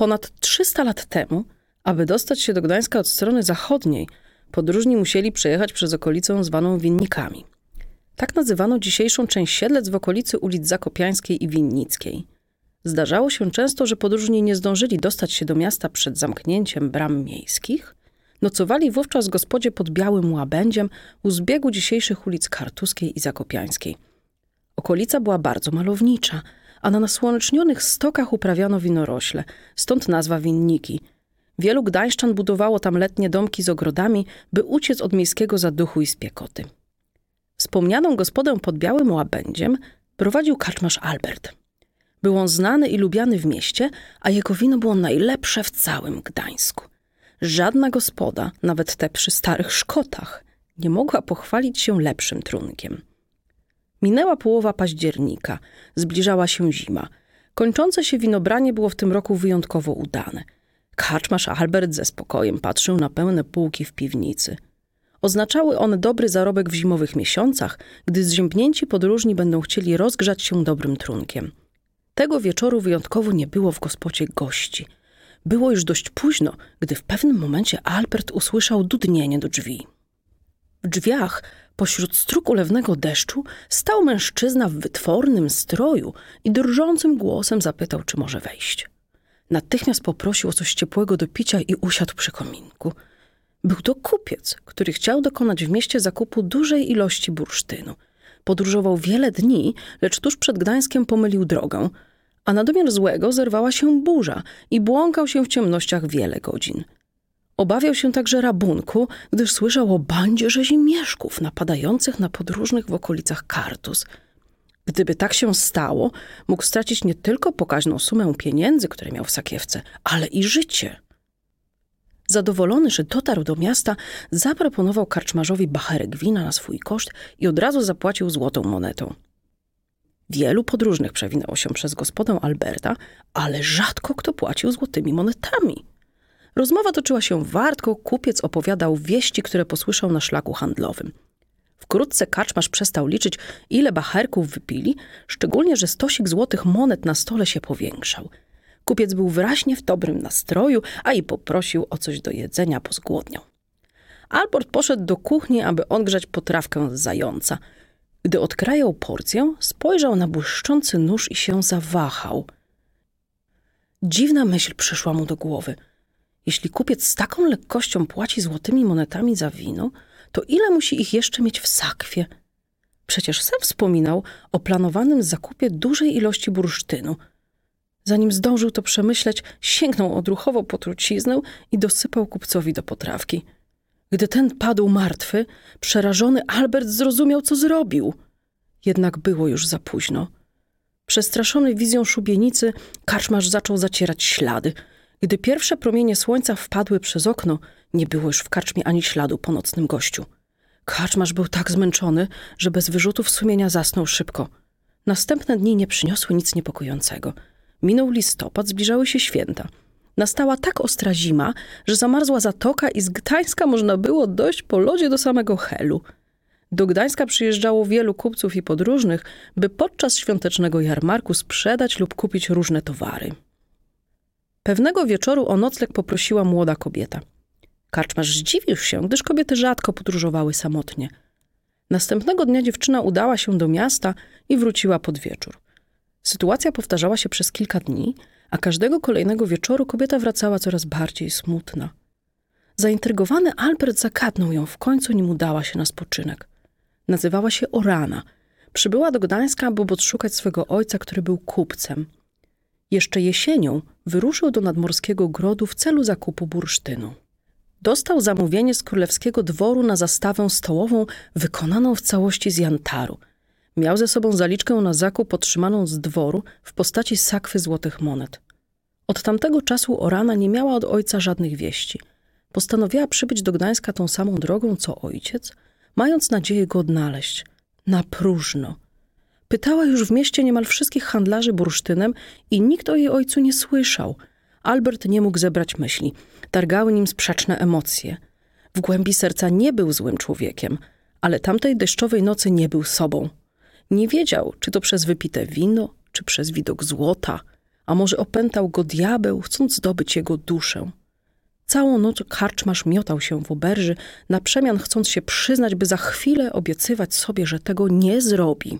Ponad 300 lat temu, aby dostać się do Gdańska od strony zachodniej, podróżni musieli przejechać przez okolicę zwaną Winnikami. Tak nazywano dzisiejszą część Siedlec w okolicy ulic Zakopiańskiej i Winnickiej. Zdarzało się często, że podróżni nie zdążyli dostać się do miasta przed zamknięciem bram miejskich. Nocowali wówczas w gospodzie pod Białym Łabędziem u zbiegu dzisiejszych ulic Kartuskiej i Zakopiańskiej. Okolica była bardzo malownicza, a na nasłonecznionych stokach uprawiano winorośle, stąd nazwa Winniki. Wielu gdańszczan budowało tam letnie domki z ogrodami, by uciec od miejskiego zaduchu i spiekoty. Wspomnianą gospodę pod Białym Łabędziem prowadził karczmarz Albert. Był on znany i lubiany w mieście, a jego wino było najlepsze w całym Gdańsku. Żadna gospoda, nawet te przy starych Szkotach, nie mogła pochwalić się lepszym trunkiem. Minęła połowa października, zbliżała się zima. Kończące się winobranie było w tym roku wyjątkowo udane. Kaczmarz Albert ze spokojem patrzył na pełne półki w piwnicy. Oznaczały one dobry zarobek w zimowych miesiącach, gdy zziębnięci podróżni będą chcieli rozgrzać się dobrym trunkiem. Tego wieczoru wyjątkowo nie było w gospodzie gości. Było już dość późno, gdy w pewnym momencie Albert usłyszał dudnienie do drzwi. W drzwiach, pośród strug ulewnego deszczu, stał mężczyzna w wytwornym stroju i drżącym głosem zapytał, czy może wejść. Natychmiast poprosił o coś ciepłego do picia i usiadł przy kominku. Był to kupiec, który chciał dokonać w mieście zakupu dużej ilości bursztynu. Podróżował wiele dni, lecz tuż przed Gdańskiem pomylił drogę, a na domiar złego zerwała się burza i błąkał się w ciemnościach wiele godzin. Obawiał się także rabunku, gdyż słyszał o bandzie rzezimieszków napadających na podróżnych w okolicach Kartus. Gdyby tak się stało, mógł stracić nie tylko pokaźną sumę pieniędzy, które miał w sakiewce, ale i życie. Zadowolony, że dotarł do miasta, zaproponował karczmarzowi bacherek wina na swój koszt i od razu zapłacił złotą monetą. Wielu podróżnych przewinęło się przez gospodę Alberta, ale rzadko kto płacił złotymi monetami. Rozmowa toczyła się wartko, kupiec opowiadał wieści, które posłyszał na szlaku handlowym. Wkrótce kaczmarz przestał liczyć, ile bacherków wypili, szczególnie, że stosik złotych monet na stole się powiększał. Kupiec był wyraźnie w dobrym nastroju, a i poprosił o coś do jedzenia, bo zgłodniał. Albert poszedł do kuchni, aby odgrzać potrawkę z zająca – gdy odkrajał porcję, spojrzał na błyszczący nóż i się zawahał. Dziwna myśl przyszła mu do głowy. Jeśli kupiec z taką lekkością płaci złotymi monetami za wino, to ile musi ich jeszcze mieć w sakwie? Przecież sam wspominał o planowanym zakupie dużej ilości bursztynu. Zanim zdążył to przemyśleć, sięgnął odruchowo po truciznę i dosypał kupcowi do potrawki – gdy ten padł martwy, przerażony Albert zrozumiał, co zrobił. Jednak było już za późno. Przestraszony wizją szubienicy, karczmarz zaczął zacierać ślady. Gdy pierwsze promienie słońca wpadły przez okno, nie było już w karczmie ani śladu po nocnym gościu. Karczmarz był tak zmęczony, że bez wyrzutów sumienia zasnął szybko. Następne dni nie przyniosły nic niepokojącego. Minął listopad, zbliżały się święta – Nastała tak ostra zima, że zamarzła zatoka i z Gdańska można było dojść po lodzie do samego Helu. Do Gdańska przyjeżdżało wielu kupców i podróżnych, by podczas świątecznego jarmarku sprzedać lub kupić różne towary. Pewnego wieczoru o nocleg poprosiła młoda kobieta. Karczmarz zdziwił się, gdyż kobiety rzadko podróżowały samotnie. Następnego dnia dziewczyna udała się do miasta i wróciła pod wieczór. Sytuacja powtarzała się przez kilka dni, a każdego kolejnego wieczoru kobieta wracała coraz bardziej smutna. Zaintrygowany Albert zagadnął ją w końcu, nim udała się na spoczynek. Nazywała się Orana. Przybyła do Gdańska, aby odszukać swego ojca, który był kupcem. Jeszcze jesienią wyruszył do nadmorskiego grodu w celu zakupu bursztynu. Dostał zamówienie z królewskiego dworu na zastawę stołową wykonaną w całości z jantaru – Miał ze sobą zaliczkę na zakup otrzymaną z dworu w postaci sakwy złotych monet. Od tamtego czasu Orana nie miała od ojca żadnych wieści. Postanowiła przybyć do Gdańska tą samą drogą co ojciec, mając nadzieję go odnaleźć. Na próżno. Pytała już w mieście niemal wszystkich handlarzy bursztynem i nikt o jej ojcu nie słyszał. Albert nie mógł zebrać myśli. Targały nim sprzeczne emocje. W głębi serca nie był złym człowiekiem, ale tamtej deszczowej nocy nie był sobą. Nie wiedział, czy to przez wypite wino, czy przez widok złota, a może opętał go diabeł, chcąc zdobyć jego duszę. Całą noc karczmarz miotał się w oberży, na przemian chcąc się przyznać, by za chwilę obiecywać sobie, że tego nie zrobi.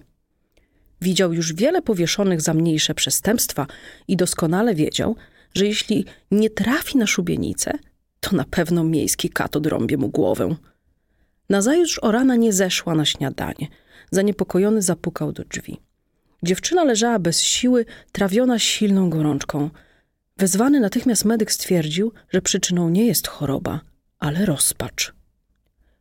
Widział już wiele powieszonych za mniejsze przestępstwa i doskonale wiedział, że jeśli nie trafi na szubienicę, to na pewno miejski kat odrąbie mu głowę. Nazajutrz o rana nie zeszła na śniadanie. Zaniepokojony zapukał do drzwi. Dziewczyna leżała bez siły, trawiona silną gorączką. Wezwany natychmiast medyk stwierdził, że przyczyną nie jest choroba, ale rozpacz.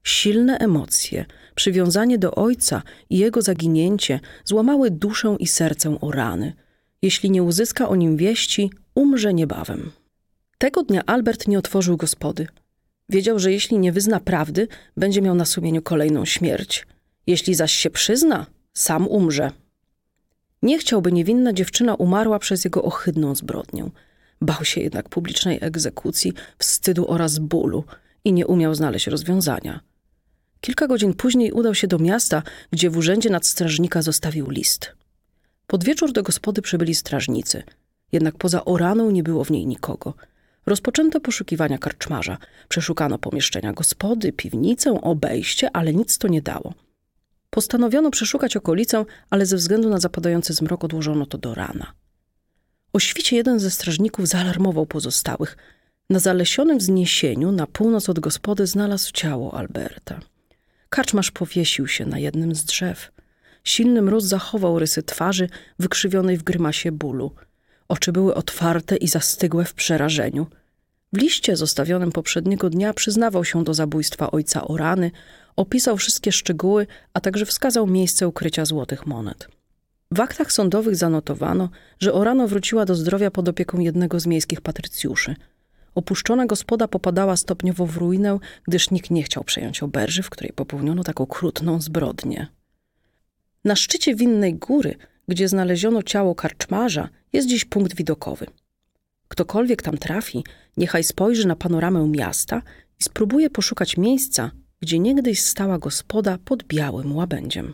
Silne emocje, przywiązanie do ojca i jego zaginięcie złamały duszę i serce o rany. Jeśli nie uzyska o nim wieści, umrze niebawem. Tego dnia Albert nie otworzył gospody. Wiedział, że jeśli nie wyzna prawdy, będzie miał na sumieniu kolejną śmierć. Jeśli zaś się przyzna, sam umrze. Nie chciałby niewinna dziewczyna umarła przez jego ohydną zbrodnię. Bał się jednak publicznej egzekucji, wstydu oraz bólu i nie umiał znaleźć rozwiązania. Kilka godzin później udał się do miasta, gdzie w urzędzie nadstrażnika zostawił list. Pod wieczór do gospody przybyli strażnicy, jednak poza oraną nie było w niej nikogo. Rozpoczęto poszukiwania karczmarza. Przeszukano pomieszczenia gospody, piwnicę, obejście, ale nic to nie dało. Postanowiono przeszukać okolicę, ale ze względu na zapadający zmrok odłożono to do rana. O świcie jeden ze strażników zaalarmował pozostałych. Na zalesionym wzniesieniu na północ od gospody znalazł ciało Alberta. Karczmarz powiesił się na jednym z drzew. Silny mróz zachował rysy twarzy, wykrzywionej w grymasie bólu. Oczy były otwarte i zastygłe w przerażeniu. W liście zostawionym poprzedniego dnia przyznawał się do zabójstwa ojca Orany, opisał wszystkie szczegóły, a także wskazał miejsce ukrycia złotych monet. W aktach sądowych zanotowano, że Orano wróciła do zdrowia pod opieką jednego z miejskich patrycjuszy – Opuszczona gospoda popadała stopniowo w ruinę, gdyż nikt nie chciał przejąć oberży, w której popełniono taką krutną zbrodnię. Na szczycie winnej góry, gdzie znaleziono ciało karczmarza, jest dziś punkt widokowy. Ktokolwiek tam trafi, niechaj spojrzy na panoramę miasta i spróbuje poszukać miejsca, gdzie niegdyś stała gospoda pod białym łabędziem.